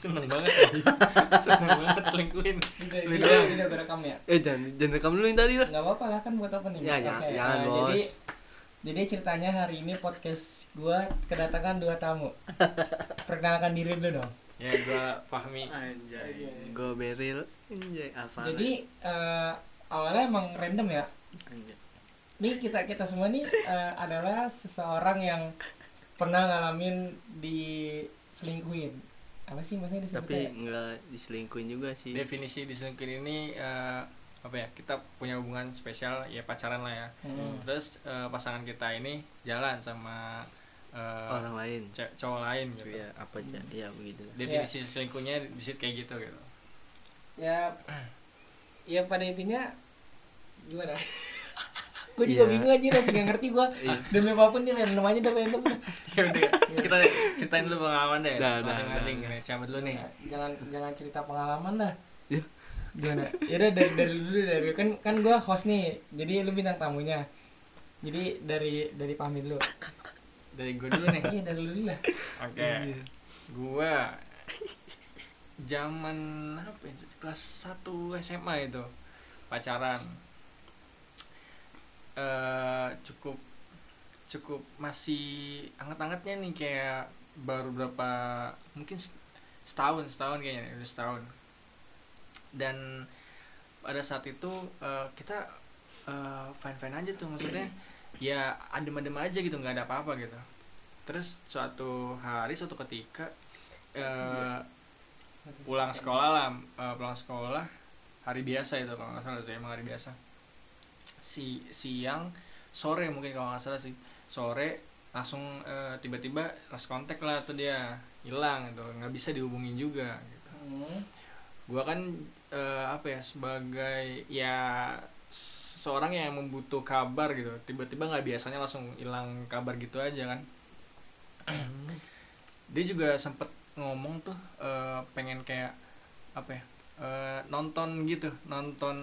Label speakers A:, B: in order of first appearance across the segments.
A: seneng banget ya. seneng banget selingkuhin. Lu
B: ini
A: doang.
B: ini udah gue rekam ya?
C: Eh jangan jangan rekam dulu yang tadi lah.
B: Nggak apa-apa lah kan buat opening
C: Ya,
B: Oke,
C: jangan-
B: eh,
C: jangan, bos.
B: jadi jadi ceritanya hari ini podcast gue kedatangan dua tamu. Perkenalkan diri dulu dong.
A: Ya gua Fahmi.
C: Anjay. Gue beril. Anjay apa
B: jadi eh, awalnya emang random ya.
C: Anjay.
B: nih kita kita semua nih eh, adalah seseorang yang pernah ngalamin diselingkuhin apa sih maksudnya
C: tapi nggak diselingkuhin juga sih.
A: Definisi diselingkuhin ini eh, apa ya kita punya hubungan spesial ya pacaran lah ya.
B: Hmm.
A: terus eh, pasangan kita ini jalan sama eh,
C: orang lain.
A: cowok lain gitu.
C: ya apa aja. Ya begitu.
A: Definisi selingkuhnya di situ kayak gitu gitu.
B: Ya ya pada intinya gimana gue juga
C: Iya.
B: bingung aja masih gak ngerti gue
C: Iya.
B: demi apa pun dia random aja udah random
A: ya udah kita ceritain dulu pengalaman deh masing-masing. siapa dulu nih?
B: Nah, jangan jangan cerita pengalaman dah.
C: Ya.
B: gimana? Ya udah dari dari dulu dari kan kan gue host nih jadi lu bintang tamunya. Jadi dari dari pamit dulu
A: dari gue dulu nih?
B: Iya dari lu dulu lah.
A: Oke. Gua zaman apa ya kelas 1 SMA itu. Pacaran eh cukup cukup masih anget-angetnya nih kayak baru berapa mungkin set- setahun setahun kayaknya udah setahun. Dan pada saat itu eh, kita fine fine aja tuh maksudnya ya adem-adem aja gitu nggak ada apa-apa gitu. Terus suatu hari suatu ketika eh, pulang sekolah lah eh, pulang sekolah hari biasa itu kalau nggak salah sih emang hari biasa si siang sore mungkin kalau nggak salah sih. Sore langsung eh, tiba-tiba lost kontak lah tuh dia hilang gitu. Nggak bisa dihubungin juga gitu.
B: Hmm.
A: gua kan eh, apa ya sebagai ya seorang yang membutuh kabar gitu. Tiba-tiba nggak biasanya langsung hilang kabar gitu aja kan. Dia juga sempet ngomong tuh eh, pengen kayak apa ya eh, nonton gitu nonton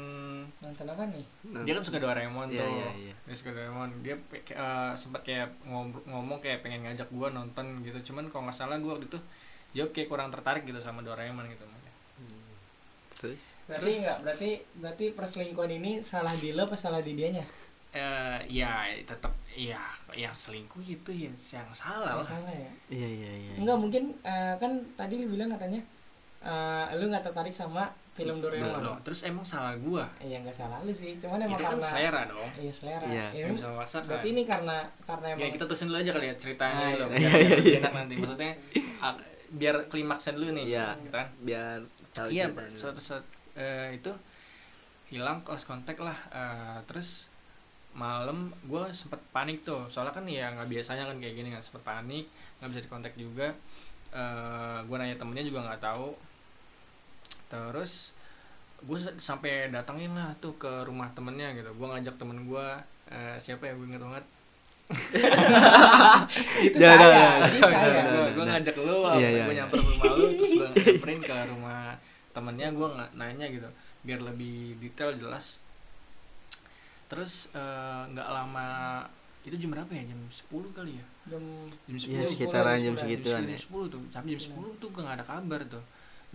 B: nonton apa nih?
A: Dia kan suka Doraemon
C: Iya,
A: tuh.
C: iya, iya.
A: dia suka Doraemon. Dia pe- eh, sempat kayak ngob- ngomong kayak pengen ngajak gua nonton gitu. Cuman kalau nggak salah gua waktu itu jawab kayak kurang tertarik gitu sama Doraemon gitu
C: terus?
B: Berarti
A: Terus-
B: enggak berarti berarti perselingkuhan ini salah di lo apa salah di dianya?
A: Eh ya tetap ya yang selingkuh itu ya yang salah
B: Nggak
A: lah.
B: salah ya?
C: Iya iya iya.
B: Enggak mungkin eh, kan tadi lu bilang katanya eh, lu nggak tertarik sama film Doraemon?
A: Loh, terus emang salah gua.
B: Iya nggak salah lu sih. Cuman emang
A: itu kan
B: karena
A: selera dong.
B: Iya selera.
C: Iya.
B: Ya,
A: bisa memaksakan.
B: Berarti ini karena karena
A: ya
B: emang
A: kita terusin dulu aja kali ya ceritanya
B: Ah,
A: dulu.
B: iya.
C: Iya, iya, iya.
A: enak nanti. Maksudnya ah, biar klimaksnya dulu nih
C: Iya.
A: gitu kan?
C: Biar tahu
A: iya suatu saat eh, itu hilang kelas kontak lah. Eh, terus malam gue sempet panik tuh. Soalnya kan ya nggak biasanya kan kayak gini kan sempet panik nggak bisa dikontak juga. Eh gue nanya temennya juga nggak tahu terus gue sampai datangin lah tuh ke rumah temennya gitu. Gue ngajak temen gue eh, siapa ya? Gue inget banget.
B: Itu saya
C: dah,
B: saya.
A: gue ngajak lu
C: Iya, iya,
A: gue
C: iya.
A: nyamper ke rumah lu terus gue nyamperin ke rumah temennya. Gue nggak nanya gitu biar lebih detail jelas. Terus eh, nggak lama itu jam berapa ya? Jam 10 kali ya?
B: Jam
A: jam 10
C: Iya,
B: sepuluh,
C: sekitaran
B: jam
C: jam
B: sepuluh.
C: segituan
A: jam
C: ya.
A: 10 tuh tapi jam
B: Sembilan.
A: 10 tuh gue gak ada kabar tuh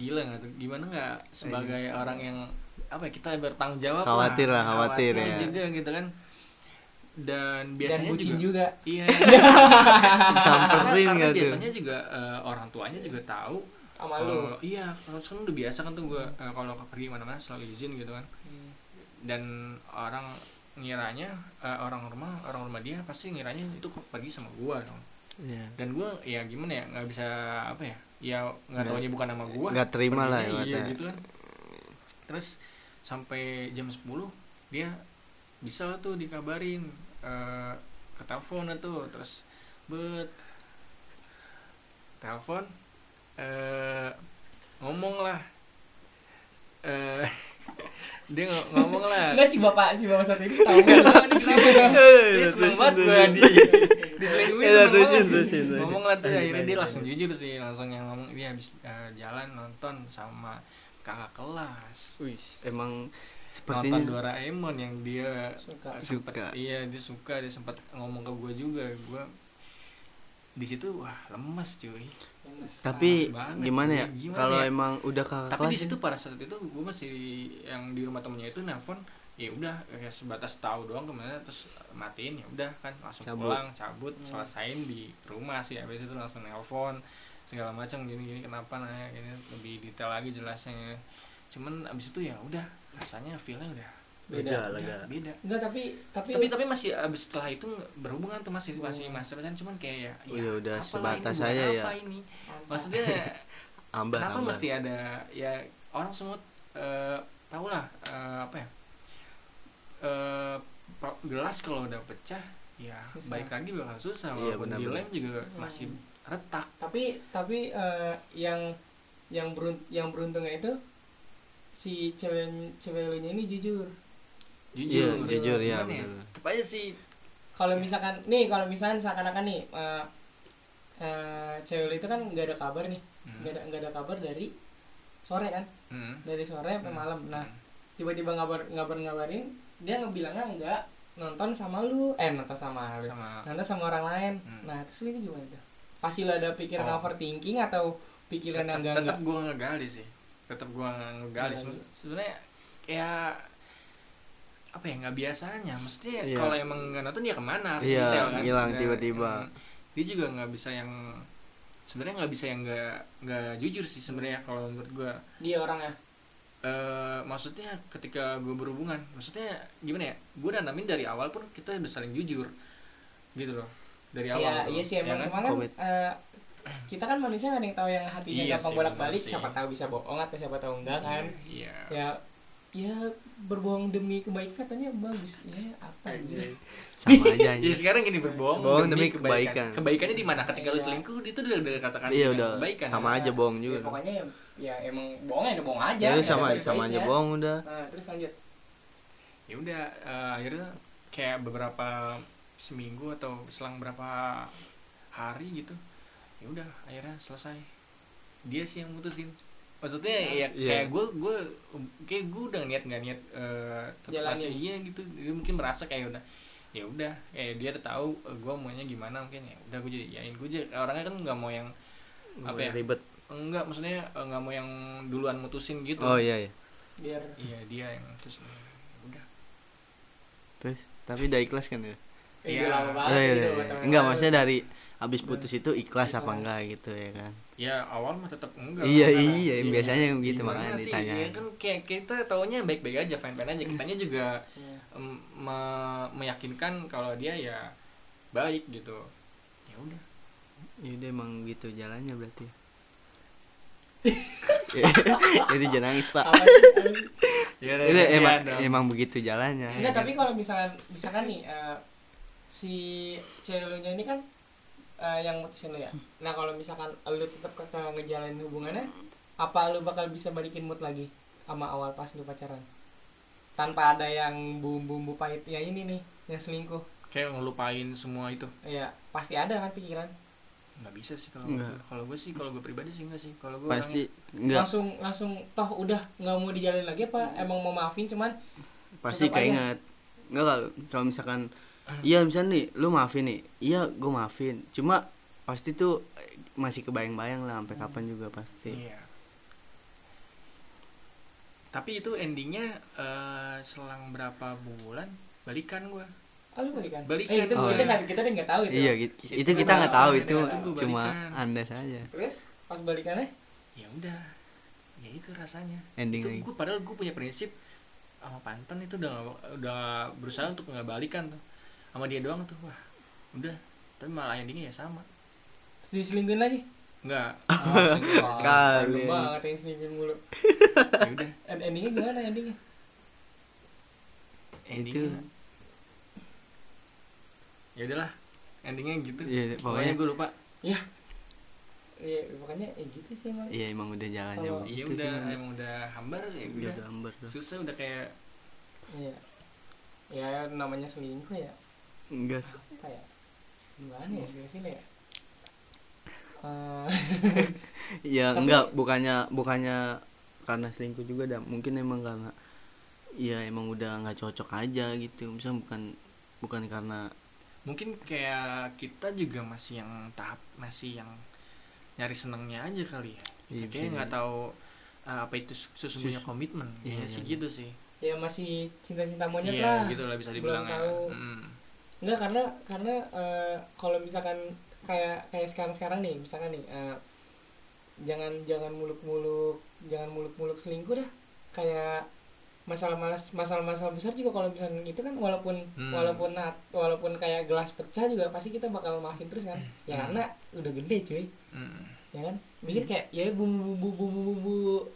A: gila nggak tuh? Gimana nggak sebagai orang yang apa ya kita bertanggung jawab
C: Khawatir lah, khawatir ya.
A: juga gitu kan. Dan
B: dan
A: biasanya
B: bucin
A: juga,
B: juga,
A: iya.
C: Samperin
A: karena, karena biasanya juga eh, orang tuanya juga tahu
B: sama
A: kalau
B: lu.
A: iya kalau kan udah biasa kan tuh gue kalau pergi mana-mana selalu izin gitu kan.
B: Hmm.
A: dan orang ngiranya eh, orang rumah orang rumah dia pasti ngiranya itu kok pergi sama gua dong.
C: Iya.
A: dan gua ya gimana ya nggak bisa apa ya ya nggak taunya bukan nama gua.
C: nggak terima lah ya,
A: iya gitu kan. Terus sampai jam 10 dia bisa lah tuh dikabarin eh, ke telepon tuh. Terus bet telepon eh ngomong lah. Eh dia ng- ngomong lah.
B: Enggak sih bapak si bapak satu ini tahu. Nggak?
A: dia seneng banget gue di diselingkuhin
C: Iya,
A: seneng
C: terusin,
A: ngomong lah tuh
C: Lanjut,
A: akhirnya dia
C: lanjut,
A: langsung
C: lanjut.
A: jujur sih langsung yang ngomong dia habis eh, jalan nonton sama kakak kelas
C: Wih, emang
A: nonton
C: sepertinya
A: Doraemon yang dia
B: Suka.
A: sempet,
C: Suka.
A: iya dia suka dia sempat ngomong ke gue juga gue di situ wah lemes cuy
C: tapi
A: Keras banget,
C: gimana ya kalau
A: ya?
C: emang udah kakak
A: tapi
C: kelas
A: di situ pada saat itu gue masih yang di rumah temennya itu nelpon ya udah kayak sebatas tahu doang ke mana terus matiin ya udah kan langsung
C: Cabut.
A: pulang cabut
B: Hmm.
A: selesain di rumah sih habis itu langsung nelpon segala macam gini gini kenapa nanya gini lebih detail lagi jelasnya cuman abis itu ya udah rasanya feelnya udah
B: beda
C: Lega,
A: ya, beda
B: enggak tapi tapi
A: tapi tapi masih abis setelah itu berhubungan tuh masih masih
B: Hmm.
A: masih pacaran cuman kayak ya,
C: Oh, ya udah
A: apalah
C: sebatas
A: ini,
C: aja ya.
A: apa ini maksudnya
C: ambar
A: kenapa
C: ambar.
A: mesti ada ya orang semua eh tau lah eh, apa ya eh pa- gelas kalau udah pecah ya
B: Susah.
A: baik lagi bakal susah
C: Iya,
A: walaupun
C: benar-benar.
A: dilem juga
B: Hmm.
A: masih retak
B: tapi tapi eh, yang yang berunt yang beruntungnya itu si cewek cewek lu ini jujur
C: iya
A: jujur
C: jujur ya
A: Gimana ya?
C: bener.
A: tetep aja sih
B: kalau misalkan nih kalau misalkan seakan-akan nih eh, eh, cewek lu itu kan nggak ada kabar nih
A: Hmm.
B: nggak ada nggak ada kabar dari sore kan
A: Hmm.
B: dari sore sampai
A: Hmm.
B: malam nah
A: Hmm.
B: tiba-tiba ngabar ngabar ngabarin dia ngebilangnya enggak nonton sama lu. Eh nonton sama lu.
A: Sama.
B: Nonton sama orang lain.
A: Hmm.
B: nah terus lu ini gimana tuh? Pasti lu ada pikiran
A: Oh.
B: overthinking atau pikiran yang enggak
A: tetap
B: enggak
A: gue ngegali sih. Tetap gue ngegali.
B: Ngegali.
A: Seben- sebenarnya kayak apa ya nggak biasanya. Mesti
C: Iya.
A: kalau emang nggak nonton ya ke mana? Harus
C: Iya,
A: detail kan?
C: ngilang
A: Nah,
C: tiba-tiba.
A: mm, dia juga nggak bisa yang sebenarnya nggak bisa yang nggak nggak jujur sih sebenarnya kalau menurut gue
B: dia orangnya
A: eh maksudnya ketika gue berhubungan maksudnya gimana ya gue nanamin dari awal pun kita udah saling jujur gitu loh dari awal
B: ya
A: tuh,
B: iya sih
A: ya
B: emang
A: kan?
B: cuman kan eh, kita kan manusia nggak ada yang tahu yang hatinya
A: Iya
B: gampang bolak balik siapa tahu bisa bohong atau siapa tahu enggak kan
A: iya
B: ya ya berbohong demi kebaikan katanya bagus ya apa anjir
C: sama aja
A: Ya sekarang gini berbohong
C: Bohong
A: demi,
C: demi
A: kebaikan.
C: kebaikan.
A: Kebaikannya di mana? Ketika lu
B: Iya.
A: selingkuh itu udah udah katakan
C: iya
A: dengan
C: udah
A: kebaikan.
C: sama
B: Nah,
C: aja bohong
B: ya,
C: juga
B: pokoknya ya, ya emang bohong ya udah bohong aja
C: ya sama sama aja bohong udah
B: nah terus lanjut
A: Ya udah eh, akhirnya kayak beberapa seminggu atau selang berapa hari gitu. Ya udah akhirnya selesai. Dia sih yang mutusin. Maksudnya ya
C: Iya.
A: kayak gue gue kayak gue udah niat nggak niat eh tetap masih iya gitu. Dia mungkin merasa kayak udah ya udah kayak dia udah tahu gue maunya gimana mungkin ya udah gue jadi yain gue jadi orangnya kan nggak mau yang Apa ya?
C: ribet
A: enggak maksudnya eh, nggak mau yang duluan mutusin gitu
C: oh iya iya
B: biar
A: iya dia yang terus udah
C: terus tapi udah ikhlas kan ya
B: eh,
A: Iya.
B: lama
C: Oh,
B: banget
C: iya,
B: ini
C: iya, iya. enggak maksudnya dari habis putus itu ikhlas, apa
B: Ikhlas.
C: enggak gitu ya kan
A: ya awal mah tetap enggak
C: iya
A: lah.
C: iya
B: Iya.
C: biasanya gitu
A: Gimana
C: makanya
A: sih?
C: ditanya
A: ya kan kayak kita taunya baik-baik aja fine-fine aja kitanya juga
B: Iya.
A: em, me- meyakinkan kalau dia ya baik gitu ya udah
C: ya udah emang gitu jalannya berarti jadi jangan nangis pak
B: sih?
A: ya
C: Ini emang emang begitu jalannya
B: Enggak, tapi kalau misalkan misalkan nih eh, si cewek lu nya ini kan eh, yang mutusin lu ya. Nah, kalau misalkan lu tetap kekeh ngejalanin hubungannya, apa lu bakal bisa balikin mood lagi sama awal pas lu pacaran? Tanpa ada yang bumbu-bumbu pahitnya ini nih, yang selingkuh.
A: kayak ngelupain semua itu
B: Iya, pasti ada kan pikiran.
A: Nggak bisa sih kalau kalau gue sih kalau gue pribadi sih enggak sih. Kalau gue
C: pasti enggak
B: Langsung langsung toh udah nggak mau dijalin lagi apa? Emang mau maafin cuman
C: pasti keinget. Enggak kalau kalau misalkan iya misalnya nih lu maafin nih. Iya gue maafin. Cuma pasti tuh eh, masih kebayang-bayang lah sampai kapan juga pasti.
A: Iya. Tapi itu endingnya eh, selang berapa bulan balikan gua.
B: Oh lu balikan.
A: Balikan.
B: Eh itu
C: Oh,
B: kita
C: iya.
B: nggak kita udah nggak tahu itu.
C: iya gitu
A: Itu
C: itu kita
B: nggak
C: nggak tahu
B: tahu,
C: itu cuma
A: Balikan.
C: anda saja
B: Terus pas balikannya
A: Ya udah. Ya itu rasanya.
C: ending
A: itu gue padahal gue punya prinsip sama pantan itu udah udah berusaha untuk nggak balikan tuh sama dia doang tuh wah udah tapi malah endingnya ya sama
B: diselingkuhin lagi.
A: nggak
B: Oh,
C: Sekali.
B: Lu banget yang selingkuhin mulu.
A: ya udah
B: End- endingnya gimana endingnya?
A: endingnya ya udahlah endingnya gitu
C: Iya,
A: pokoknya
C: pokoknya
A: gue lupa
B: Iya pokoknya ya gitu sih emang.
C: iya emang udah jalannya
B: Kalau-
A: iya
C: begitu
A: udah
C: sih, emang.
A: udah hambar ya
C: Udah
A: udah
C: gambar tuh.
A: susah udah kayak
B: Iya. Ya namanya selingkuh ya
C: enggak sih.
B: apa ya? Gimana ya jelasin ya? Eh,
C: ya
B: Tapi-
C: enggak bukannya bukannya karena selingkuh juga dah mungkin emang karena ya emang udah nggak cocok aja gitu misalnya bukan bukan karena
A: mungkin kayak kita juga masih yang tahap masih yang nyari senengnya aja kali ya.
C: Iya,
A: kayak nggak tahu uh, apa itu sesungguhnya
C: Sus-
A: komitmen.
C: Iya,
A: Kayaknya sih
C: iya,
A: gitu sih.
B: Ya masih cinta-cinta monyet
A: iya
B: lah.
A: gitu lah bisa
B: Belum
A: dibilang ya.
B: tahu.
A: Mm.
B: Enggak karena karena eh, kalau misalkan kayak kayak sekarang-sekarang nih, misalkan nih eh, jangan jangan muluk-muluk, jangan muluk-muluk selingkuh dah. Kayak masalah malas masalah-masalah besar juga kalau misalnya itu kan walaupun
A: Hmm.
B: walaupun nat, walaupun kayak gelas pecah juga pasti kita bakal maafin terus kan. Ya
A: Hmm.
B: karena udah gede cuy,
A: Mm.
B: ya kan? Mikir kayak ya bumbu-bumbu bumbu-bumbu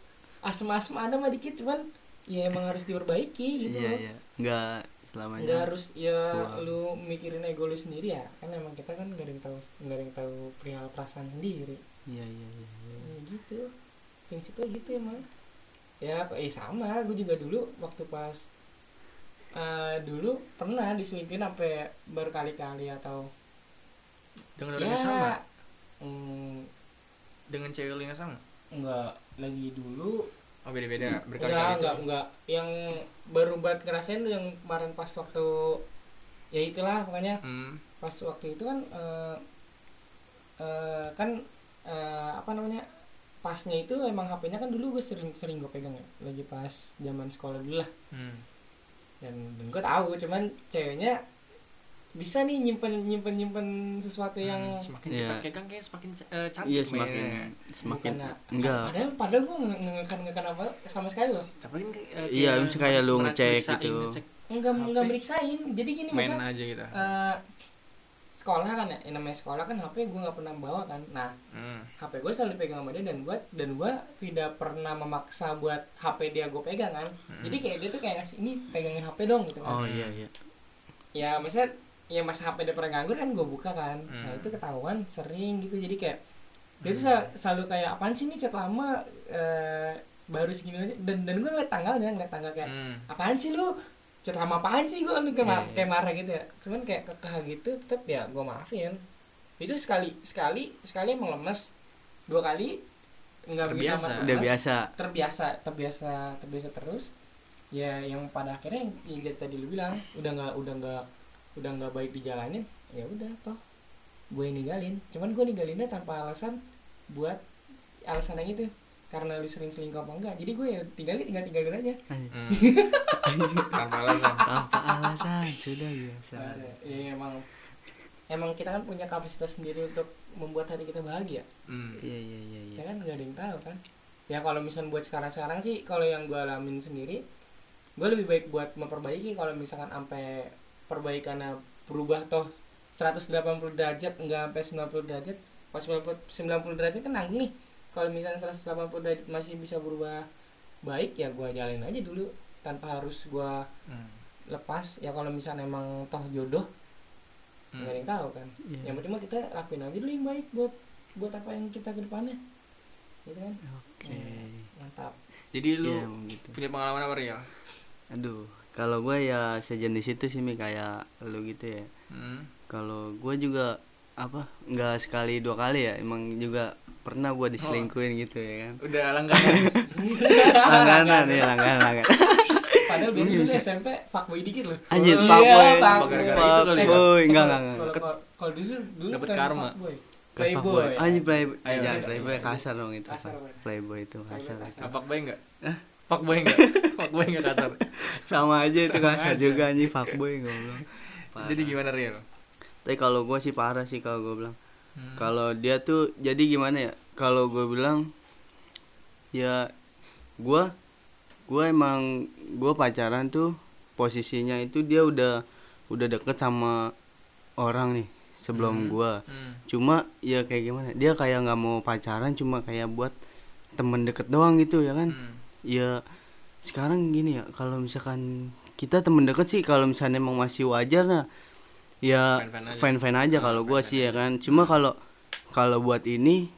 B: asem-asem ada mah dikit cuman ya emang harus diperbaiki gitu
C: iya
B: loh
C: iya nggak selamanya
B: nggak harus ya
C: Wah.
B: lu mikirin ego lu sendiri ya kan emang kita kan nggak ada yang tahu nggak ada yang tahu perihal perasaan sendiri
C: iya iya iya iya.
B: ya, gitu prinsipnya gitu emang ya eh sama. Gue juga dulu waktu pas eh, dulu pernah diselingkuhin sampai berkali-kali atau
A: dengan
B: ya.
A: orang yang sama?
B: Mm,
A: dengan cewek lu yang sama?
B: Nggak lagi dulu
A: oh beda beda
B: enggak
A: berkali-kali itu
B: enggak enggak. Yang baru buat ngerasain yang kemarin pas waktu ya itulah pokoknya.
A: Hmm.
B: pas waktu itu kan eh eh, kan eh, apa namanya pasnya itu emang HP-nya kan dulu gue sering sering gue pegang ya lagi pas zaman sekolah dulu lah
A: Hmm.
B: dan dan gue tahu cuman ceweknya bisa nih nyimpen nyimpen nyimpen sesuatu yang
A: Hmm, semakin
C: Iya.
A: kita pegang kayak semakin eh, cantik
C: iya
A: mainnya.
C: semakin semakin
B: bukannya
C: enggak
B: padahal padahal gue ngekan ngekan apa sama sekali loh
A: tapi kan kayak-
C: Iya,
A: kayak
C: misalnya kayak lu ngecek gitu.
A: ngecek
B: enggak enggak meriksain jadi gini
A: main
B: masa
A: aja gitu
B: eh, sekolah kan ya yang namanya sekolah kan HP gue nggak pernah bawa kan. Nah
A: Hmm.
B: HP gue selalu dipegang sama dia dan gue dan gue tidak pernah memaksa buat HP dia gue pegang kan.
A: Hmm.
B: jadi kayak dia tuh kayak ngasih ini pegangin HP dong gitu kan.
C: Oh iya iya.
B: Ya maksudnya ya mas HP dia pernah nganggur kan gue buka kan. Nah
A: Hmm.
B: itu ketahuan sering gitu. Jadi kayak dia tuh sel- selalu kayak apaan sih nih chat lama eh, baru segini aja. Dan dan gue ngeliat tanggalnya ngeliat tanggal kayak
A: Hmm.
B: apaan sih lu chat lama apaan sih gue kayak,
C: Iya,
B: mar-
C: iya.
B: kayak marah gitu ya? Cuman kayak kekeh gitu tetep ya gue maafin. Itu sekali sekali sekali emang lemes. Dua kali nggak begitu
A: Terbiasa.
B: amat
C: udah
B: lemes.
C: biasa.
B: Terbiasa terbiasa terbiasa terus. Ya yang pada akhirnya yang, yang tadi lu bilang udah nggak udah nggak udah nggak baik dijalanin ya udah toh. Gue ninggalin. Cuman gue ninggalinnya tanpa alasan buat alasan yang itu karena lu sering selingkuh apa enggak. Jadi gue ya tinggalin tinggal tinggalin aja.
A: Hmm. tanpa alasan.
C: Tanpa alasan sudah biasa.
B: Ya emang emang kita kan punya kapasitas sendiri untuk membuat hati kita bahagia.
A: Hmm.
C: iya iya iya iya.
B: Ya kan nggak ada yang tahu kan. Ya kalau misalnya buat sekarang sekarang sih kalau yang gue alamin sendiri gue lebih baik buat memperbaiki kalau misalkan sampai perbaikannya berubah toh 180 derajat enggak sampai 90 derajat. Pas 90, 90 derajat kan nanggung nih kalau misalnya 180 derajat masih bisa berubah baik ya gue jalanin aja dulu tanpa harus gue
A: Hmm.
B: lepas. Ya kalau misalnya emang toh jodoh
A: Hmm.
B: nggak ada yang tahu kan.
C: Iya.
B: yang penting mah kita lakuin aja dulu yang baik buat buat apa yang kita ke depannya. Gitu kan?
C: Oke.
B: Mantap.
A: Jadi lu
C: Iya, emang gitu.
A: punya pengalaman apa Riel?
C: Aduh kalau gue ya sejenis itu sih Mi kayak lu gitu ya.
A: Hmm.
C: kalau gue juga apa nggak sekali dua kali ya. Emang juga pernah gue diselingkuhin gitu ya kan?
A: Udah langganan.
C: Langganan nih langganan langganan.
B: Padahal biar
C: Iya,
B: dulu
C: bisa.
B: SMP fuckboy dikit loh.
C: Anjir
A: Iya,
C: fuckboy.
A: fuckboy. Itu kali ya?
C: fuckboy
B: Eh,
C: enggak enggak enggak.
B: Kalau dulu dulu
A: Dapet
B: bukan
A: karma.
B: fuckboy.
C: Ke
B: playboy.
C: Fuckboy. anjir playboy
A: Ayo,
C: eh, jangan
B: ayo,
C: playboy kasar dong itu playboy itu
B: Playboy
C: kasar.
B: kasar.
A: apa boy enggak?
C: Hah?
A: fuckboy enggak? Fuckboy enggak kasar?
C: Sama aja itu
A: Sama
C: kasar
A: aja.
C: juga anjir fuckboy goblok. Parah.
A: jadi gimana Riel
C: tapi kalau gue sih parah sih kalau gue bilang
A: Hmm.
C: kalau dia tuh jadi gimana ya kalau gue bilang ya gue gue emang gue pacaran tuh posisinya itu dia udah udah deket sama orang nih sebelum
A: Hmm.
C: gue
A: Hmm.
C: cuma ya kayak gimana dia kayak nggak mau pacaran cuma kayak buat temen deket doang gitu ya kan
A: Hmm.
C: ya sekarang gini ya kalau misalkan kita temen deket sih kalau misalnya emang masih wajar nah ya
A: aja.
C: fan fan aja
A: Ah,
C: kalau gua
A: fan-fan
C: sih ya
A: aja.
C: kan cuma kalau kalau buat ini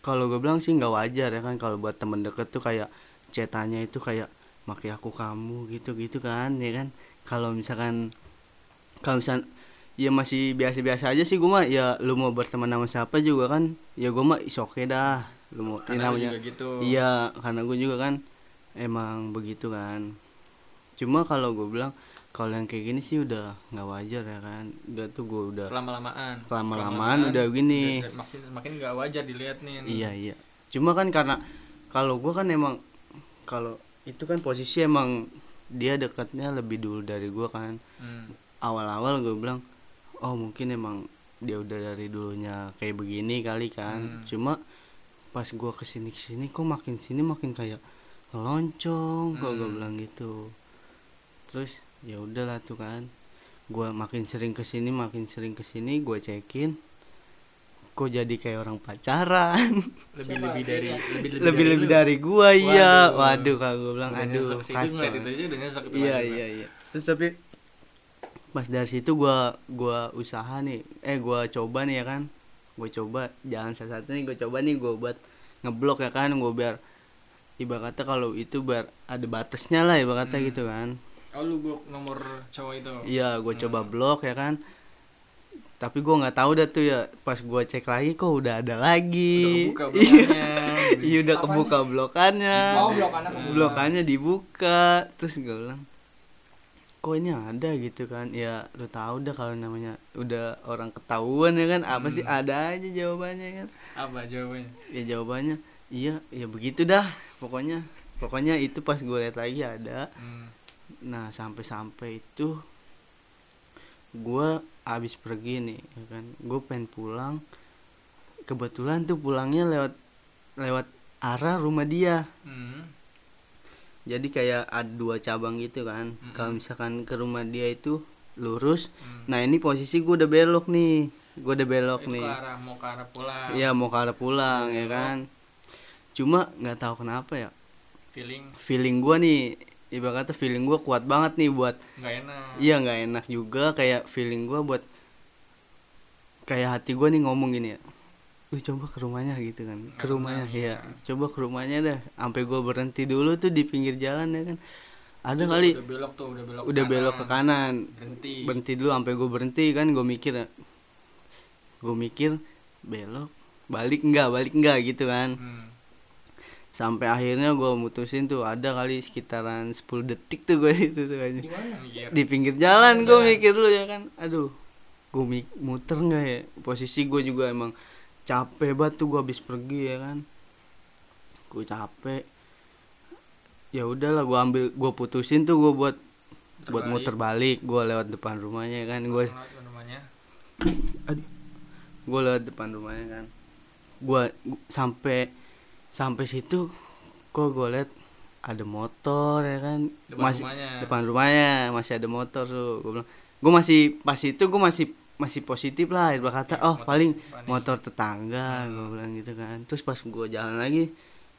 C: kalau gue bilang sih nggak wajar ya kan kalau buat temen deket tuh kayak cetannya itu kayak maki aku kamu gitu gitu kan ya kan kalau misalkan kalau misal ya masih biasa-biasa aja sih gue mah ya lu mau berteman sama siapa juga kan ya gue mah is oke dah lu mau
A: karena
C: namanya
A: juga gitu
C: Iya, karena gue juga kan emang begitu kan. cuma kalau gue bilang kalau yang kayak gini sih udah nggak wajar ya kan udah tuh gue udah
A: lama-lamaan
C: lama-lamaan udah gini
A: udah- makin makin nggak wajar dilihat nih ini.
C: iya iya cuma kan karena kalau gue kan emang kalau itu kan posisi emang dia dekatnya lebih dulu dari gue kan
A: Hmm.
C: awal-awal gue bilang oh mungkin emang dia udah dari dulunya kayak begini kali kan
A: Hmm.
C: cuma pas gue ke sini ke sini kok makin sini makin kayak loncong kok gue
A: Hmm.
C: bilang gitu terus ya udahlah tuh kan. Gue makin sering ke sini makin sering ke sini gue cekin. Kok jadi kayak orang pacaran?
A: Lebih lebih dari lebih
C: lebih dari gua iya.
A: Waduh.
C: waduh kalau gue bilang aduh kacau. iya iya iya. Terus tapi pas dari situ gua gua usaha nih. Eh gua coba nih ya kan. Gua coba jalan salah satu nih gua coba nih gua buat ngeblok ya kan. Gua biar ibaratnya kalau itu biar ada batasnya lah ibaratnya
A: Hmm.
C: gitu kan
A: oh lu blok nomor cowok itu?
C: Iya gua coba
A: Hmm.
C: blok ya kan? Tapi gua nggak tahu dah tuh ya. Pas gua cek lagi kok udah ada lagi?
A: Udah kebuka
C: iya.
A: blokannya
C: iya udah kebuka blokannya.
B: Oh blok anak
A: Hmm.
C: blokannya dibuka. Terus gue bilang kok ini ada gitu kan? Ya lu tahu dah kalau namanya udah orang ketahuan ya kan? Apa sih?
A: Hmm.
C: ada aja jawabannya kan?
A: Apa jawabannya?
C: Ya jawabannya iya ya begitu dah pokoknya. Pokoknya itu pas gue lihat lagi ada.
A: Hmm.
C: Nah sampai-sampai itu gue abis pergi nih ya kan. Gue pengen pulang. Kebetulan tuh pulangnya lewat lewat arah rumah dia.
A: Hmm.
C: jadi kayak ada dua cabang gitu kan.
A: Mm-mm.
C: kalau misalkan ke rumah dia itu lurus
A: Hmm.
C: nah ini posisi gue udah belok nih. Gue udah belok
A: itu
C: nih.
A: ke arah mau ke arah pulang.
C: Iya mau ke arah pulang ya
A: Belok.
C: kan. Cuma nggak tahu kenapa ya.
A: Feeling.
C: Feeling gue nih ibaratnya feeling gue kuat banget nih buat
A: nggak enak.
C: Iya nggak enak juga kayak feeling gue buat kayak hati gue nih ngomong gini ya lu coba ke rumahnya gitu kan. Ke rumahnya iya.
A: iya.
C: coba ke rumahnya dah sampai gue berhenti dulu tuh di pinggir jalan ya kan. Ada
A: Itu
C: kali.
A: udah belok tuh udah belok
C: udah belok ke kanan.
A: berhenti.
C: Berhenti dulu sampai gue berhenti kan gue mikir ya gue mikir belok balik enggak balik enggak gitu kan.
A: Hmm.
C: Sampai akhirnya gue mutusin tuh ada kali sekitaran 10 detik tuh gue itu tuh aja
B: di
C: pinggir jalan gue mikir dulu ya kan aduh gue muter nggak ya? Posisi gue juga emang capek banget tuh gue habis pergi ya kan. Gue capek. Ya udahlah gue ambil gue putusin tuh gue buat buat
A: Terbalik.
C: muter balik. Gue lewat depan rumahnya ya kan gue gue lewat depan rumahnya kan. Gue sampai sampai situ kok gue liat ada motor ya kan
A: depan
C: masih
A: rumahnya
C: depan rumahnya masih ada motor tuh gue bilang gue masih pas itu gue masih masih positif lah ibarat kata
A: Ya,
C: oh
A: motor
C: paling
A: siapa nih?
C: motor tetangga
A: Hmm.
C: gue bilang gitu kan terus pas gue jalan lagi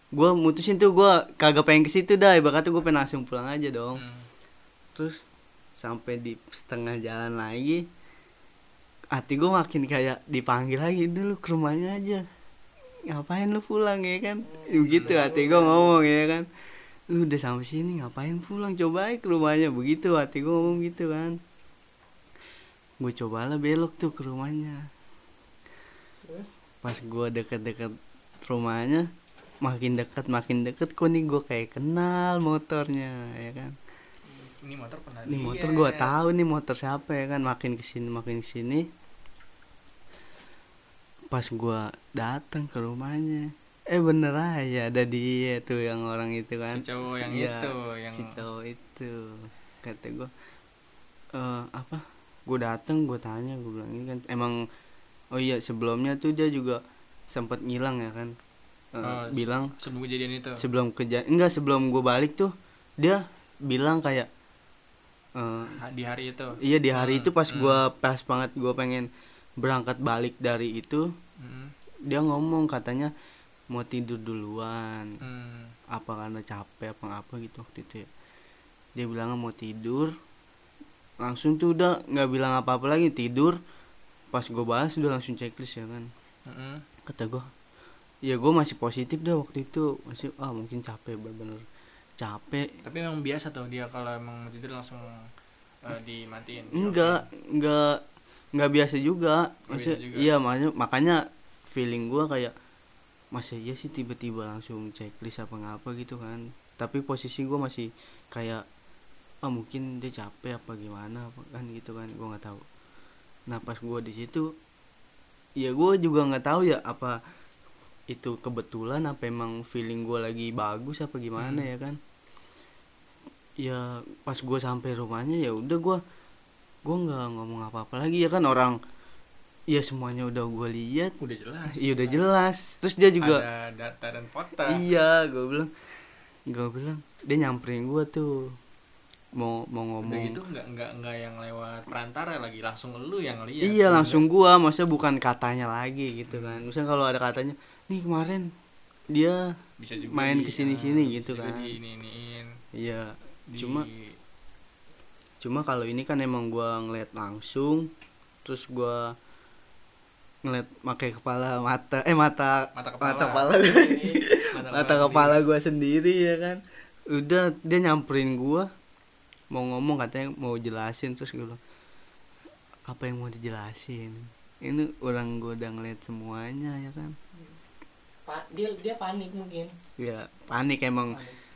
C: gue mutusin tuh gue kagak pengen ke situ dah ibarat kata gue pengen langsung pulang aja dong
A: Hmm.
C: terus sampai di setengah jalan lagi hati gue makin kayak dipanggil lagi dulu ke rumahnya aja ngapain lu pulang ya kan? Begitu
B: udah
C: hati gue ngomong ya kan? Lu udah sampai sini ngapain pulang? Coba aja ke rumahnya. Begitu hati gue ngomong gitu kan. Gue cobalah belok tuh ke rumahnya.
B: Terus?
C: Pas gue deket-deket rumahnya makin deket makin deket kok nih gue kayak kenal motornya ya kan?
A: Ini motor pernah
C: ini motor gua tahu nih motor siapa ya kan? Makin ke sini makin ke sini pas gua datang ke rumahnya. Eh bener aja ada dia tuh yang orang itu kan.
A: Si cowok yang
C: Iya,
A: itu yang
C: si cowok itu kata gua. Eh apa? Gua datang gua tanya gua bilang ini kan emang oh iya sebelumnya tuh dia juga sempat ngilang ya kan? Eh,
A: Oh,
C: bilang
A: sebelum kejadian itu?
C: sebelum kerja enggak sebelum gua balik tuh dia bilang kayak
A: Ha- di hari itu?
C: Iya di hari
A: Hmm,
C: itu pas
A: hmm.
C: gua pas banget gua pengen berangkat balik dari itu
A: Hmm.
C: dia ngomong katanya mau tidur duluan.
A: Hmm.
C: apa karena capek apa apa gitu waktu itu ya. Dia bilang mau tidur. Langsung tuh udah nggak bilang apa apa lagi tidur. Pas gua balas udah langsung checklist ya kan.
A: Hmm.
C: kata gua ya gua masih positif dah waktu itu. Masih ah mungkin capek bener-bener capek.
A: Tapi memang biasa tuh dia kalau emang mau tidur langsung eh, dimatiin.
C: Enggak enggak enggak biasa juga
A: Nggak
C: maksudnya
A: biasa juga.
C: iya makanya makanya feeling gua kayak masa iya sih tiba-tiba langsung checklist apa ngapa gitu kan tapi posisi gua masih kayak ah mungkin dia capek apa gimana apa kan gitu kan gue nggak tahu nah pas gue di situ ya gue juga nggak tahu ya apa itu kebetulan apa emang feeling gue lagi bagus apa gimana
A: Hmm.
C: ya kan ya pas gue sampai rumahnya ya udah gue gue nggak ngomong apa apa lagi ya kan orang ya semuanya udah gue lihat.
A: Udah jelas.
C: Iya udah jelas. Terus dia juga
A: ada data dan foto.
C: Iya gue bilang gue bilang dia nyamperin gue tuh. Mau mau
A: udah
C: ngomong.
A: gitu nggak nggak nggak yang lewat perantara lagi langsung lu yang lihat
C: iya langsung gua maksudnya bukan katanya lagi gitu kan. Misalnya kalau ada katanya nih kemarin dia
A: bisa juga
C: main
A: di-
C: ke sini-sini
A: ah,
C: gitu kan. iya
A: di-
C: Cuma- cuma kalau ini kan emang gua ngeliat langsung terus gua ngeliat pakai kepala mata eh mata
A: mata kepala.
C: mata kepala
A: mata,
C: mata kepala gua sendiri ya kan? Udah dia nyamperin gua mau ngomong katanya mau jelasin terus gue bilang apa yang mau dijelasin? Ini orang gua udah ngeliat semuanya ya kan?
B: Pa- dia dia panik mungkin.
C: Ya panik emang.
B: Panik.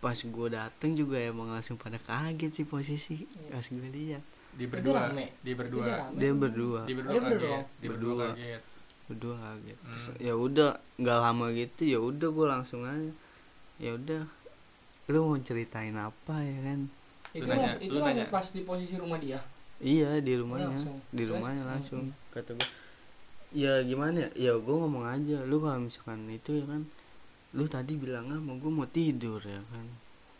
C: Pas gue dateng juga emang langsung pada kaget sih posisi.
B: Iya.
C: pas gue lihat.
B: Itu
A: berdua dia berdua.
C: dia berdua.
A: Dia berdua kaget
B: berdua.
A: dia berdua
C: Berdua.
A: kaget.
C: Berdua kaget. Terus,
A: Hmm.
C: ya udah nggak lama gitu ya udah gue langsung aja. Ya udah lu mau ceritain apa ya kan?
B: Itu
A: nanya-
B: langsung, itu langsung
A: nanya.
B: pas di posisi rumah dia?
C: Iya di rumahnya.
B: Langsung.
C: di rumahnya
B: Hmm,
C: langsung
B: hmm.
C: kata gue ya gimana ya? Ya gue ngomong aja lu kalau misalkan itu ya kan lu tadi bilangnya mau gue mau tidur ya kan?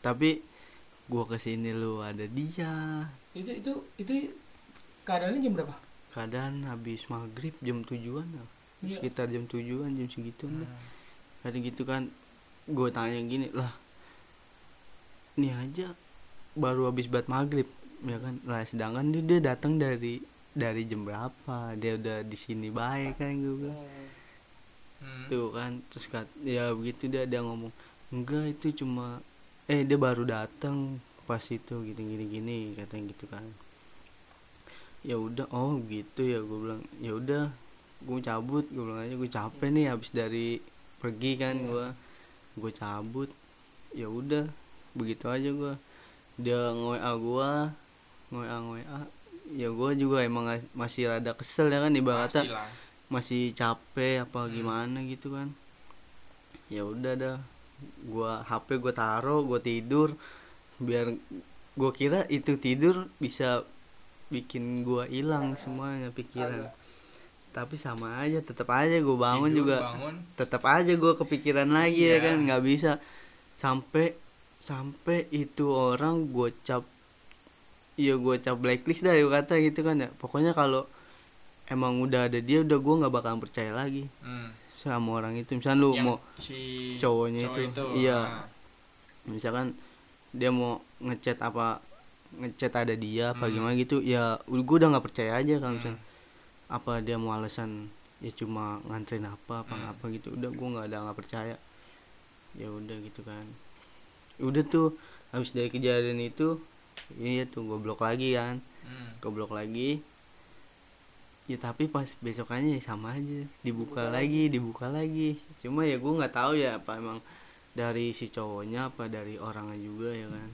C: Tapi gue ke sini lu ada dia.
B: Itu itu itu keadaannya jam berapa?
C: Keadaan habis maghrib jam tujuan lah
B: Iya.
C: sekitar jam tujuan jam segitu
A: Hmm.
C: Tadi gitu kan gue tanya gini lah ini aja baru habis buat maghrib ya kan? Lah sedangkan dia, dia datang dari dari jam berapa? Dia udah di sini baik kan gue bilang
A: Hmm.
C: tuh kan terus kat, ya begitu dia ada ngomong enggak itu cuma eh dia baru datang pas itu gini gini gini katanya gitu kan. Ya udah oh gitu ya gue bilang. Ya udah gue cabut gue bilang aja. Gue capek nih habis dari pergi kan
B: Iya.
C: gue gue cabut. Ya udah begitu aja gue dia nge WA gue nge WA ya gue juga emang as- masih rada kesel ya kan ibaratnya.
A: Pastilah.
C: Masih capek apa
A: Hmm.
C: gimana gitu kan. Ya udah dah gua HP gua taruh gua tidur biar gua kira itu tidur bisa bikin gua hilang semuanya pikiran. Tapi sama aja tetap aja gua bangun
A: Tidur,
C: juga.
A: bangun.
C: Tetap aja gua kepikiran lagi ya
A: Iya.
C: kan nggak bisa. Sampai sampai itu orang gua cap iya gua cap blacklist dah ya kata gitu kan ya. Pokoknya kalau emang udah ada dia udah gua nggak bakalan percaya lagi
A: hmm.
C: sama orang itu misalnya lu
A: Yang
C: mau
A: si
C: cowoknya
A: cowok
C: itu, iya.
A: ah.
C: misalkan dia mau ngechat apa ngechat ada dia apa
A: Hmm.
C: gimana gitu ya gue udah nggak percaya aja kalau
A: Hmm.
C: misalnya apa dia mau alasan ya cuma nganterin apa apa
A: Hmm.
C: apa gitu udah gue nggak ada nggak percaya ya udah gitu kan udah tuh habis dari kejadian itu iya tuh gue blok lagi kan
A: Hmm.
C: gue blok lagi ya tapi pas besokannya ya sama aja. Dibuka
B: Dibuka
C: lagi dibuka lagi. Cuma ya gue nggak tahu ya apa emang dari si cowoknya apa dari orangnya juga ya kan.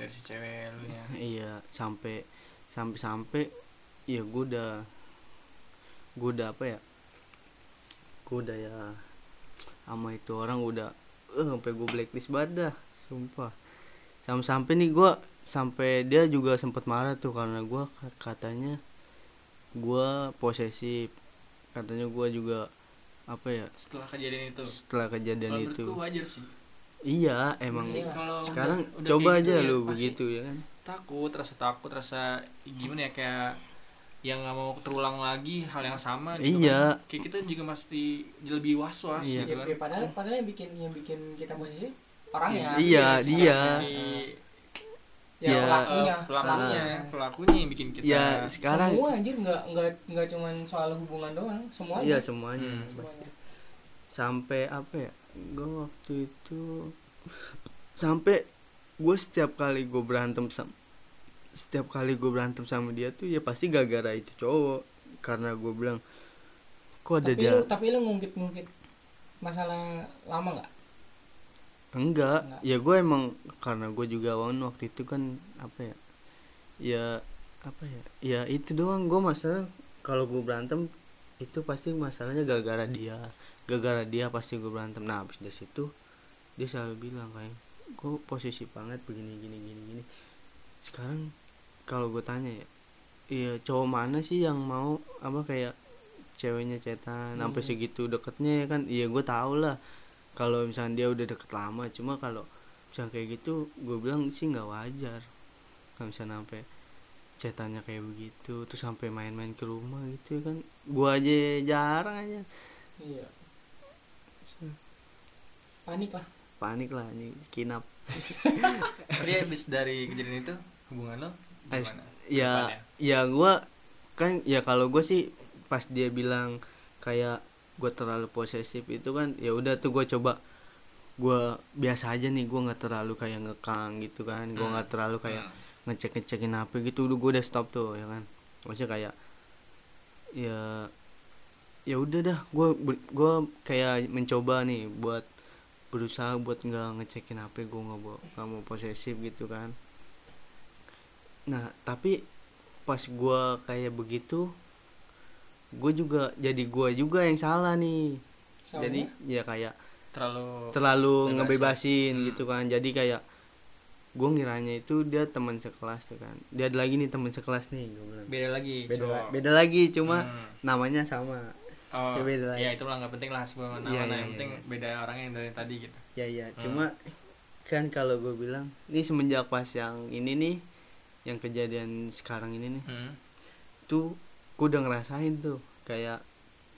A: Dari si cewek lu ya.
C: Iya sampai sampai sampai ya gue udah gue udah apa ya gue udah ya sama itu orang udah eh sampai gue blacklist banget dah sumpah. Sampai sampai nih gue sampai dia juga sempat marah tuh karena gue katanya gue posesif katanya gue juga apa ya
A: setelah kejadian itu
C: setelah kejadian
A: kalau
C: itu
A: wajar sih
C: iya emang
B: Iya.
A: kalau
C: sekarang
A: udah- udah
C: coba aja
A: gitu ya,
C: lu begitu ya kan
A: takut rasa takut rasa gimana ya kayak yang nggak mau terulang lagi hal yang sama gitu
C: Iya.
A: kan. kayak kita juga pasti lebih was was
C: Iya.
A: gitu
B: Ya,
A: kan
B: ya, padahal padahal yang bikin yang bikin kita posisi orangnya
C: Iya,
A: si-
C: dia.
A: si
B: ya,
C: Ya,
B: pelakunya
A: eh, pelakunya
B: pelakunya.
A: pelakunya yang bikin kita
C: ya sekarang
B: semua anjir nggak nggak nggak cuman soal hubungan doang semuanya
C: iya semuanya
A: Hmm.
B: Semuanya.
C: sampai apa ya gue waktu itu sampai gue setiap kali gue berantem sama setiap kali gue berantem sama dia tuh ya pasti gara-gara itu cowok karena gue bilang kok ada
B: tapi
C: dia
B: lu tapi lu ngungkit ngungkit masalah lama nggak
C: enggak.
B: Enggak.
C: ya gue emang karena gue juga wan waktu itu kan apa ya ya apa ya ya itu doang. Gue masalah kalau gue berantem itu pasti masalahnya gara-gara dia. Gara-gara dia pasti gue berantem. Nah habis dari situ dia selalu bilang kayak gue posisi banget begini gini gini gini. Sekarang kalau gue tanya ya iya cowok mana sih yang mau apa kayak ceweknya cetan sampai
B: Hmm.
C: segitu deketnya ya kan? Iya gue tau lah kalau misalnya dia udah deket lama cuma kalau misalnya kayak gitu gue bilang sih nggak wajar. Kalau misalnya sampai cetannya kayak begitu terus sampai main-main ke rumah gitu ya kan gue aja jarang aja.
B: Iya. Panik lah.
C: Panik lah ini kinap.
A: Tapi habis dari kejadian itu hubungan lo gimana?
C: ya
A: Depannya?
C: ya? gue kan ya kalau gue sih pas dia bilang kayak gue terlalu posesif itu kan ya udah tuh gue coba. Gue biasa aja nih gue nggak terlalu kayak ngekang gitu kan. Gue
A: Hmm.
C: nggak terlalu kayak
A: Hmm.
C: ngecek ngecekin apa gitu. Udah gue udah stop tuh ya kan. Maksudnya kayak ya ya udah dah. Gue gue kayak mencoba nih buat berusaha buat nggak ngecekin HP gue nggak mau nggak mau posesif gitu kan. Nah tapi pas gue kayak begitu gue juga jadi gue juga yang salah nih
B: Salahnya?
C: jadi ya kayak
A: terlalu
C: terlalu
A: Bebasin.
C: ngebebasin
A: Hmm.
C: gitu kan jadi kayak gue ngiranya itu dia teman sekelas tuh kan dia ada lagi nih teman sekelas nih gue bilang
A: beda lagi
C: beda
A: cowok.
C: beda lagi cuma
A: Hmm.
C: namanya sama
A: oh,
C: ya beda lagi.
A: ya itu lah nggak penting lah sebelum nama
C: Iya, iya,
A: yang
C: iya,
A: penting
C: iya.
A: beda orangnya yang dari tadi gitu
C: ya ya
A: Hmm.
C: cuma kan kalau gue bilang ini semenjak pas yang ini nih yang kejadian sekarang ini nih
A: hmm.
C: tuh gue udah ngerasain tuh kayak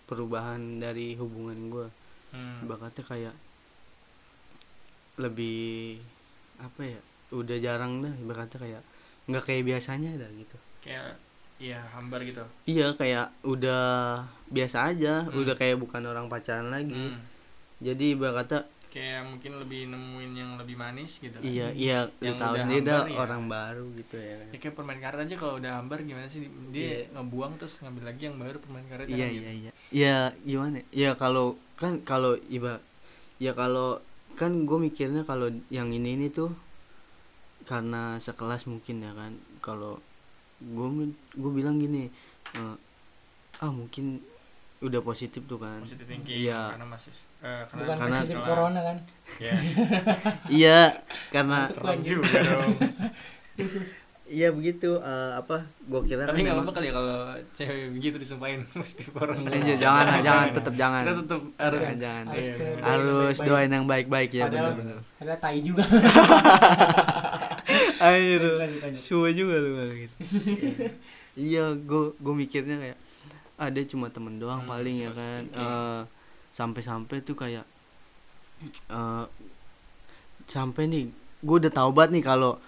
C: perubahan dari hubungan gue
A: Hmm.
C: bakatnya kayak lebih apa ya udah jarang dah bakatnya kayak nggak kayak biasanya dah gitu
A: kayak iya hambar gitu
C: iya kayak udah biasa aja
A: Hmm.
C: udah kayak bukan orang pacaran lagi
A: Hmm.
C: jadi bakatnya
A: kayak mungkin lebih nemuin yang lebih manis gitu kan.
C: iya iya
A: Yang
C: tahu
A: udah
C: dia
A: hambar ya.
C: orang baru gitu ya kan
A: ya kayak permain karet aja kalau udah hambar gimana sih dia
C: Iya.
A: ngebuang terus ngambil lagi yang baru permain karet
C: iya iya iya ya gimana ya kalau kan kalau iba ya kalau kan gue mikirnya kalau yang ini ini tuh karena sekelas mungkin ya kan kalau gue gue bilang gini eh, ah mungkin udah positif tuh kan.
A: Positif thinking
C: Iya.
A: karena masih eh, karena
B: bukan
C: Karena-
B: positif corona kan?
A: Ya
C: iya karena
A: juga dong.
C: Iya begitu eh, apa gue kira
A: tapi
C: kan
A: nggak apa-apa kali ya kalau cewek begitu disumpahin mesti orang
C: Iya, jangan lah, jangan tetap jangan.
A: Kita tetap harus
C: Jangan, jangan.
B: Harus
A: Iya.
B: doain yang
C: harus
B: baik-baik.
C: doain yang baik-baik ya benar-benar
B: ada tai juga. Lanjut
C: semua juga lu gitu. Iya gue gue mikirnya kayak ada cuma temen doang
A: Hmm,
C: paling ya kan. Eh, sampai-sampai tuh kayak eh sampai nih gue udah tau banget nih kalau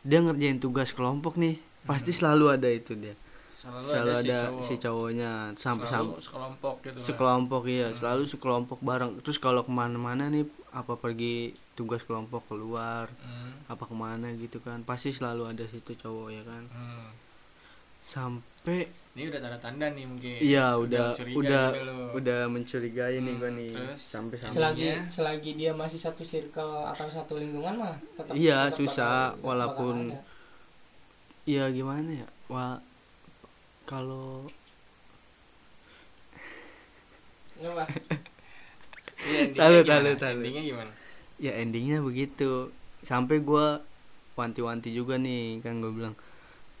C: dia ngerjain tugas kelompok nih pasti
A: Hmm.
C: selalu ada itu dia
A: selalu,
C: selalu
A: ada,
C: ada
A: si
C: si
A: cowok
C: cowoknya sampai sampai
A: sekelompok gitu kan.
C: sekelompok iya
A: Hmm.
C: selalu sekelompok bareng terus kalau ke mana-mana nih apa pergi tugas kelompok keluar
A: Hmm,
C: apa ke mana gitu kan pasti selalu ada situ cowok ya kan
A: hmm.
C: sampai
A: ini udah tanda-tanda nih mungkin
C: iya udah
A: curiga
C: udah
A: lo.
C: udah mencurigai nih
A: Hmm,
C: gua nih
A: terus?
C: sampai sampai
B: selagi
A: Iya.
B: selagi dia masih satu circle atau satu lingkungan mah tetap
C: Iya,
B: tetap
C: susah,
B: bakal-
C: walaupun-
B: bakal ada.
C: ya gimana ya wah kalau.
A: Iya, endingnya
C: Tahu,
A: gimana?
C: tahu, tahu.
A: endingnya gimana
C: ya endingnya begitu sampai gua wanti-wanti juga nih kan gue bilang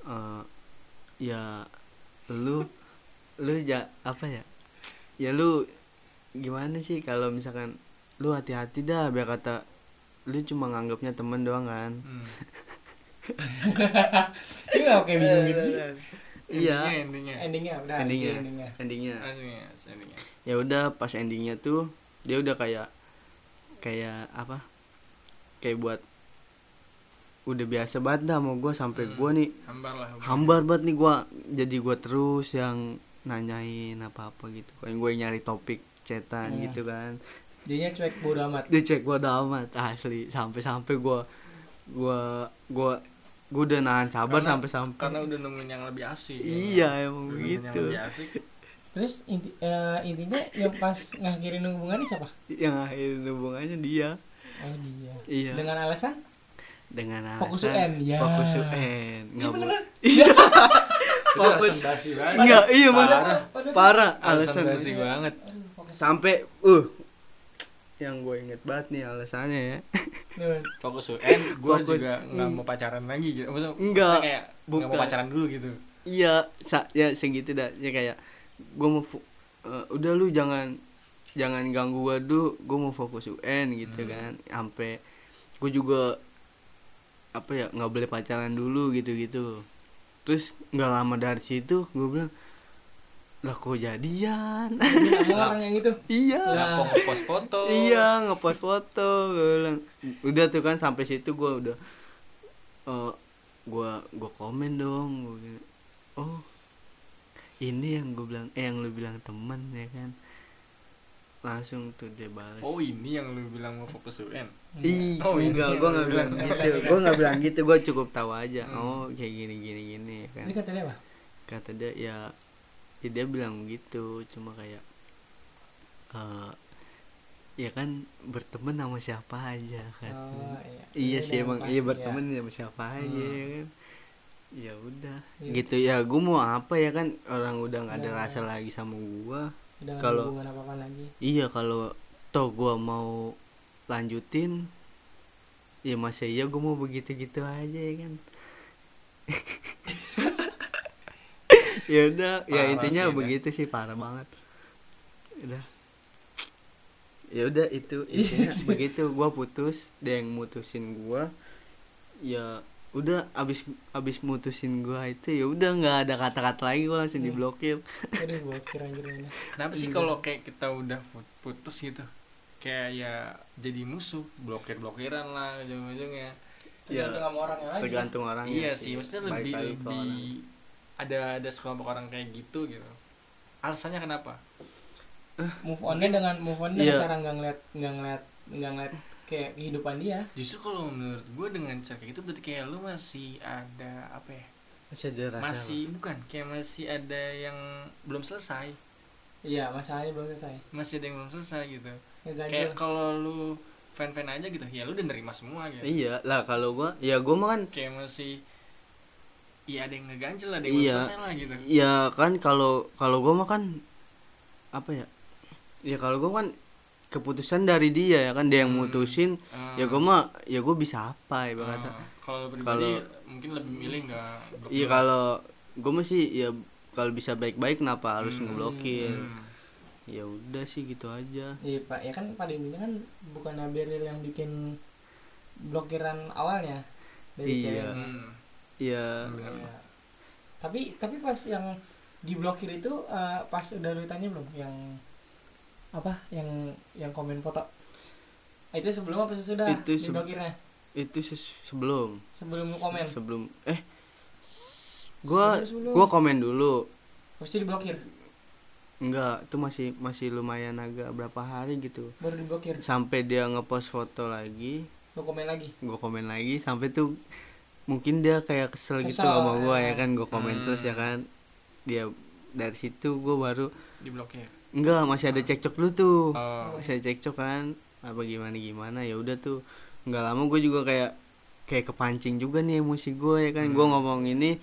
C: eh ya lu lu ja apa ya ya lu gimana sih kalau misalkan lu hati-hati dah biar kata lu cuma nganggapnya temen doang kan
A: hmm.
B: Iya oke bingung gitu sih.
C: iya
A: endingnya endingnya
B: udah
C: Endingnya.
B: endingnya.
C: endingnya
A: endingnya endingnya
C: ya udah pas endingnya tuh dia udah kayak kayak apa kayak buat udah biasa banget dah mau gue sampai
A: Hmm.
C: gua nih.
A: hambar lah
C: hambar. Banget nih gua. Jadi gua terus yang nanyain apa apa gitu kayak gue nyari topik cetan
B: Hmm.
C: gitu kan.
B: Dianya cuek bodo amat.
C: dia cek gua amat asli. Sampai sampai gua gua gua gua udah nahan sabar
A: Karena-
C: sampai sampai
A: karena udah nemuin yang lebih asik
C: iya emang
A: Udah nemuin yang
C: begitu
A: lebih asik.
B: Terus inti, eh, intinya yang pas ngakhirin hubungannya siapa?
C: yang akhir hubungannya dia.
B: Oh dia.
C: Iya.
B: Dengan alasan
C: dengan alasan
B: Fokus UN, ya.
C: fokus UN
B: ini
C: nggak
B: beneran
A: Itu
C: Fokus.
A: banget.
C: Iya, iya,
A: Parah.
B: Padahal-
C: parah
A: Alasan basi banget.
C: Sampai uh yang gue inget banget nih alasannya ya
B: Gimana?
A: Fokus UN, gue juga nggak
C: Hmm.
A: mau pacaran lagi gitu. Maksudnya,
C: Enggak,
A: maksudnya kayak nggak mau pacaran dulu gitu.
C: iya sa ya segitu dah ya kayak gue mau eh, udah lu jangan jangan ganggu gue dulu gue mau fokus UN gitu
A: Hmm.
C: kan sampai gue juga apa ya nggak boleh pacaran dulu gitu gitu terus nggak lama dari situ gue bilang lah kok jadian
B: sama orang yang itu
C: iya
B: Lah.
A: Nggak mau ngepost foto.
C: iya ngepost foto gue bilang udah tuh kan sampai situ gue udah eh gue gue komen dong gue bilang, oh ini yang gue bilang eh yang lu bilang temen ya kan langsung tuh dia balas
A: Oh ini yang lu bilang mau fokus UN.
C: Ih,
A: Oh,
C: enggak,
A: yang
C: gue
A: lu
C: nggak bilang gitu, gue nggak bilang gitu, gue cukup tahu aja.
A: Hmm.
C: Oh, kayak gini gini gini ya kan.
B: Ini kata dia apa?
C: Kata dia ya, ya dia bilang gitu, cuma kayak, eh ya kan berteman sama siapa aja kan.
B: Oh, iya.
C: iya sih emang iya
B: ya.
C: berteman sama siapa aja
A: Hmm.
C: ya kan. Ya udah,
B: Iya.
C: gitu ya. Gue mau apa ya kan orang udah nggak ada
B: Iya.
C: rasa lagi sama
B: ada
C: kalau-
B: hubungan apa-apa lagi.
C: Iya kalau toh gua mau lanjutin. Ya masa iya gua mau begitu-gitu aja ya kan? Ya udah ya intinya
A: sih,
C: begitu sih parah banget. Udah. Ya udah itu intinya. Begitu gua putus dia yang mutusin gua. Ya udah abis abis mutusin gua itu ya udah nggak ada kata-kata lagi gua langsung
B: Hmm.
C: diblokir.
B: Aduh, blokir anjir.
A: Kenapa sih
C: Iya.
A: kalau kayak kita udah put- putus gitu? Kayak ya jadi musuh, blokir-blokiran lah ujung-ujungnya.
C: Ya,
B: Tergantung sama orangnya lagi.
C: tergantung orangnya
A: iya sih, maksudnya
C: Balik
A: lebih lebih
C: orang.
A: ada ada sekelompok orang kayak gitu gitu. Alasannya kenapa?
B: Move onnya dengan move on dengan
C: Iya.
B: cara nggak ngeliat nggak ngeliat nggak ngeliat kayak kehidupan dia.
A: Justru kalau menurut gue dengan cara kayak gitu berarti kayak lu masih ada apa ya?
C: masih ada rasa
A: masih bukan kayak masih ada yang belum selesai.
B: Iya, masalahnya belum selesai.
A: Masih ada yang belum selesai gitu.
B: Ya.
A: Kayak kalau lu fan-fan aja gitu, ya lu udah nerima semua gitu.
C: Iya lah kalau gua ya gua mah kan
A: kayak masih iya ada yang ngeganjel ada yang
C: Iya.
A: lah gitu
C: ya kan kalau kalau gua mah kan apa ya ya kalau gua kan keputusan dari dia ya kan dia yang
A: Hmm.
C: mutusin
A: Ah,
C: ya gua mah ya gua bisa apa ya
A: ah,
C: kata
A: kalau pribadi
C: Kalau-
A: mungkin lebih milih nggak
C: iya kalau gua masih ya kalau bisa baik-baik kenapa harus
A: Hmm.
C: ngeblokir
A: Hmm.
C: Ya udah sih gitu aja
B: Iya pak, ya kan pada intinya kan bukan Beril yang bikin blokiran awalnya dari
C: Iya.
B: cewek.
A: Hmm.
C: ya.
B: Iya. Tapi tapi pas yang diblokir itu eh, pas udah lu tanya belum yang apa yang yang komen foto Ah, itu sebelum apa sesudah
C: Itu seb-
B: diblokirnya
C: itu sebelum
B: sebelum lu komen
C: sebelum eh gua
B: Sebelum- sebelum.
C: gua komen dulu
B: pasti diblokir
C: enggak itu masih masih lumayan agak berapa hari gitu.
B: Baru diblokir.
C: Sampai dia ngepost foto lagi.
B: Lu komen lagi.
C: Gue komen lagi sampai tuh mungkin dia kayak kesel, gitu
B: Kesel,
C: sama gue
B: ya.
C: ya kan? Gue komen
A: Hmm.
C: terus ya kan? Dia dari situ gue baru
A: diblokir?
C: Enggak masih ada cekcok dulu tuh.
A: Oh.
C: masih ada cekcok kan? Apa gimana gimana? Ya udah tuh. Nggak lama gue juga kayak kayak kepancing juga nih emosi gue ya kan? Gue
A: Hmm.
C: ngomong ini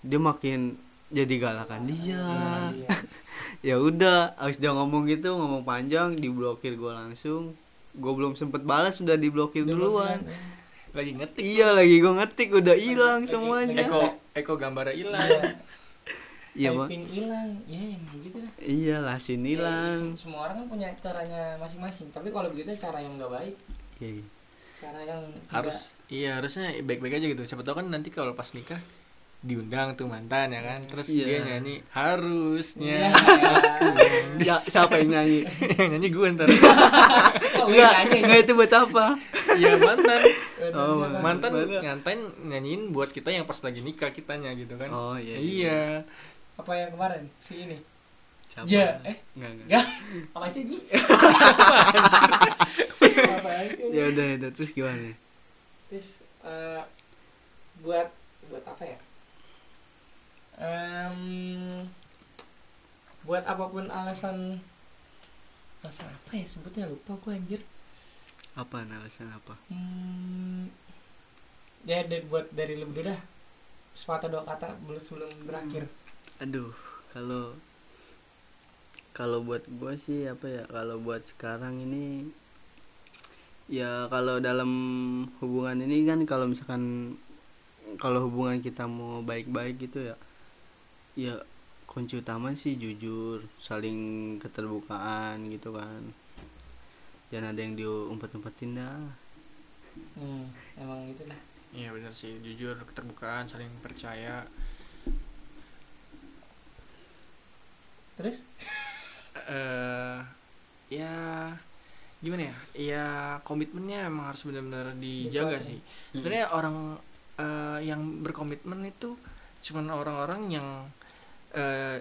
C: dia makin jadi galakan dia.
B: Hmm, iya.
C: ya udah habis dia ngomong gitu ngomong panjang diblokir gue langsung. Gue belum sempet balas sudah diblokir duluan.
B: Diblokiran,
A: lagi ngetik
C: iya lagi gue ngetik udah hilang semuanya.
A: Eko Eko gambarnya
B: iya.
A: hilang.
C: Iya. Bang.
B: Typing hilang. Ya emang gitu lah
C: iya lasin
B: Ya,
C: hilang.
B: sem- semua orang kan punya caranya masing-masing. Tapi kalau begitu cara yang nggak baik.
C: Iya.
B: cara yang tidak
A: harus iya harusnya baik-baik aja gitu. Siapa tahu kan nanti kalau pas nikah diundang tuh mantan ya kan? Terus
C: Iya.
A: dia nyanyi harusnya
B: Iya.
C: ya siapa yang nyanyi?
A: Yang nyanyi gue ntar.
B: Oh,
C: enggak
B: iya, nyanyi.
C: enggak itu buat apa
A: iya mantan.
C: Oh,
A: mantan
C: Mana?
A: nyantain nyanyiin buat kita yang pas lagi nikah kitanya gitu kan.
C: Oh iya
A: iya
B: apa yang kemarin? Si ini?
C: Siapa?
B: Ya eh.
C: enggak. Enggak
B: enggak apa aja nih apa aja
C: ya udah ya udah. Terus gimana?
B: Terus eh, buat buat apa ya Em, buat apa pun alasan alasan apa ya? Sebutnya lupa gue anjir.
C: Apa alasan apa?
B: Hmm, ya dari, buat dari lu berdua dah. Sepatah dua kata belum sebelum berakhir.
C: Aduh kalau kalau buat gue sih apa ya? Kalau buat sekarang ini ya kalau dalam hubungan ini kan kalau misalkan kalau hubungan kita mau baik-baik gitu ya ya kunci utama sih jujur saling keterbukaan gitu kan. Jangan ada yang diumpet-umpetin dah.
B: Hmm, emang gitu dah
A: iya benar sih. Jujur keterbukaan saling percaya.
B: Terus?
A: Eh ya gimana ya? Ya komitmennya emang harus benar-benar dijaga
B: Dikuatin.
A: sih. Sebenarnya orang eh, yang berkomitmen itu cuman orang-orang yang eh,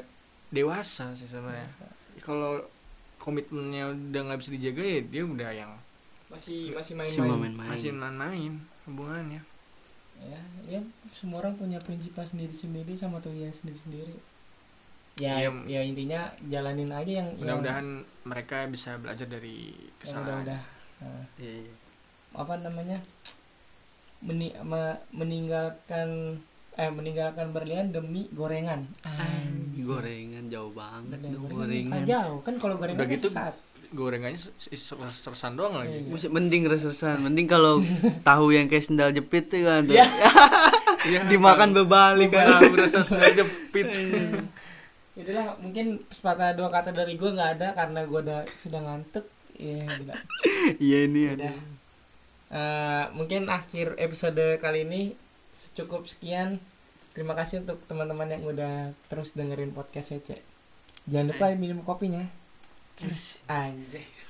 A: dewasa sih sebenarnya. Kalau komitmennya udah nggak bisa dijaga ya dia udah yang
B: masih masih
C: si
B: main-main
C: main-main.
A: Masih main-main hubungannya.
B: Ya ya semua orang punya prinsipnya sendiri-sendiri sama tujuan sendiri-sendiri. Ya
A: Iya.
B: ya intinya jalanin aja yang yang-
A: mudah-mudahan mereka bisa belajar dari
B: yang
A: kesalahan.
B: udah-udah nah,
C: Iya, iya.
B: apa namanya? Meni ma- meninggalkan eh meninggalkan berlian demi gorengan Anjing.
C: gorengan jauh banget dong,
B: gorengan
C: gorengan
B: kan jauh kan kalau gorengan
A: Udah
B: kan
A: gitu,
B: sesaat
A: gorengannya sersan doang lagi
B: Iya.
C: Mending resesan mending kalau tahu yang kayak sendal jepit tuh kan tuh.
B: Iya.
A: Iya,
C: dimakan berbalik kan
A: Tahu rasa sendal jepit
B: itulah mungkin sepatah dua kata dari gue nggak ada karena gue udah sudah ngantuk ya gila.
C: iya ini ada
B: Eh, mungkin akhir episode kali ini secukup sekian. Terima kasih untuk teman-teman yang udah terus dengerin podcast Cek. Jangan lupa minum kopinya. Cheers anjay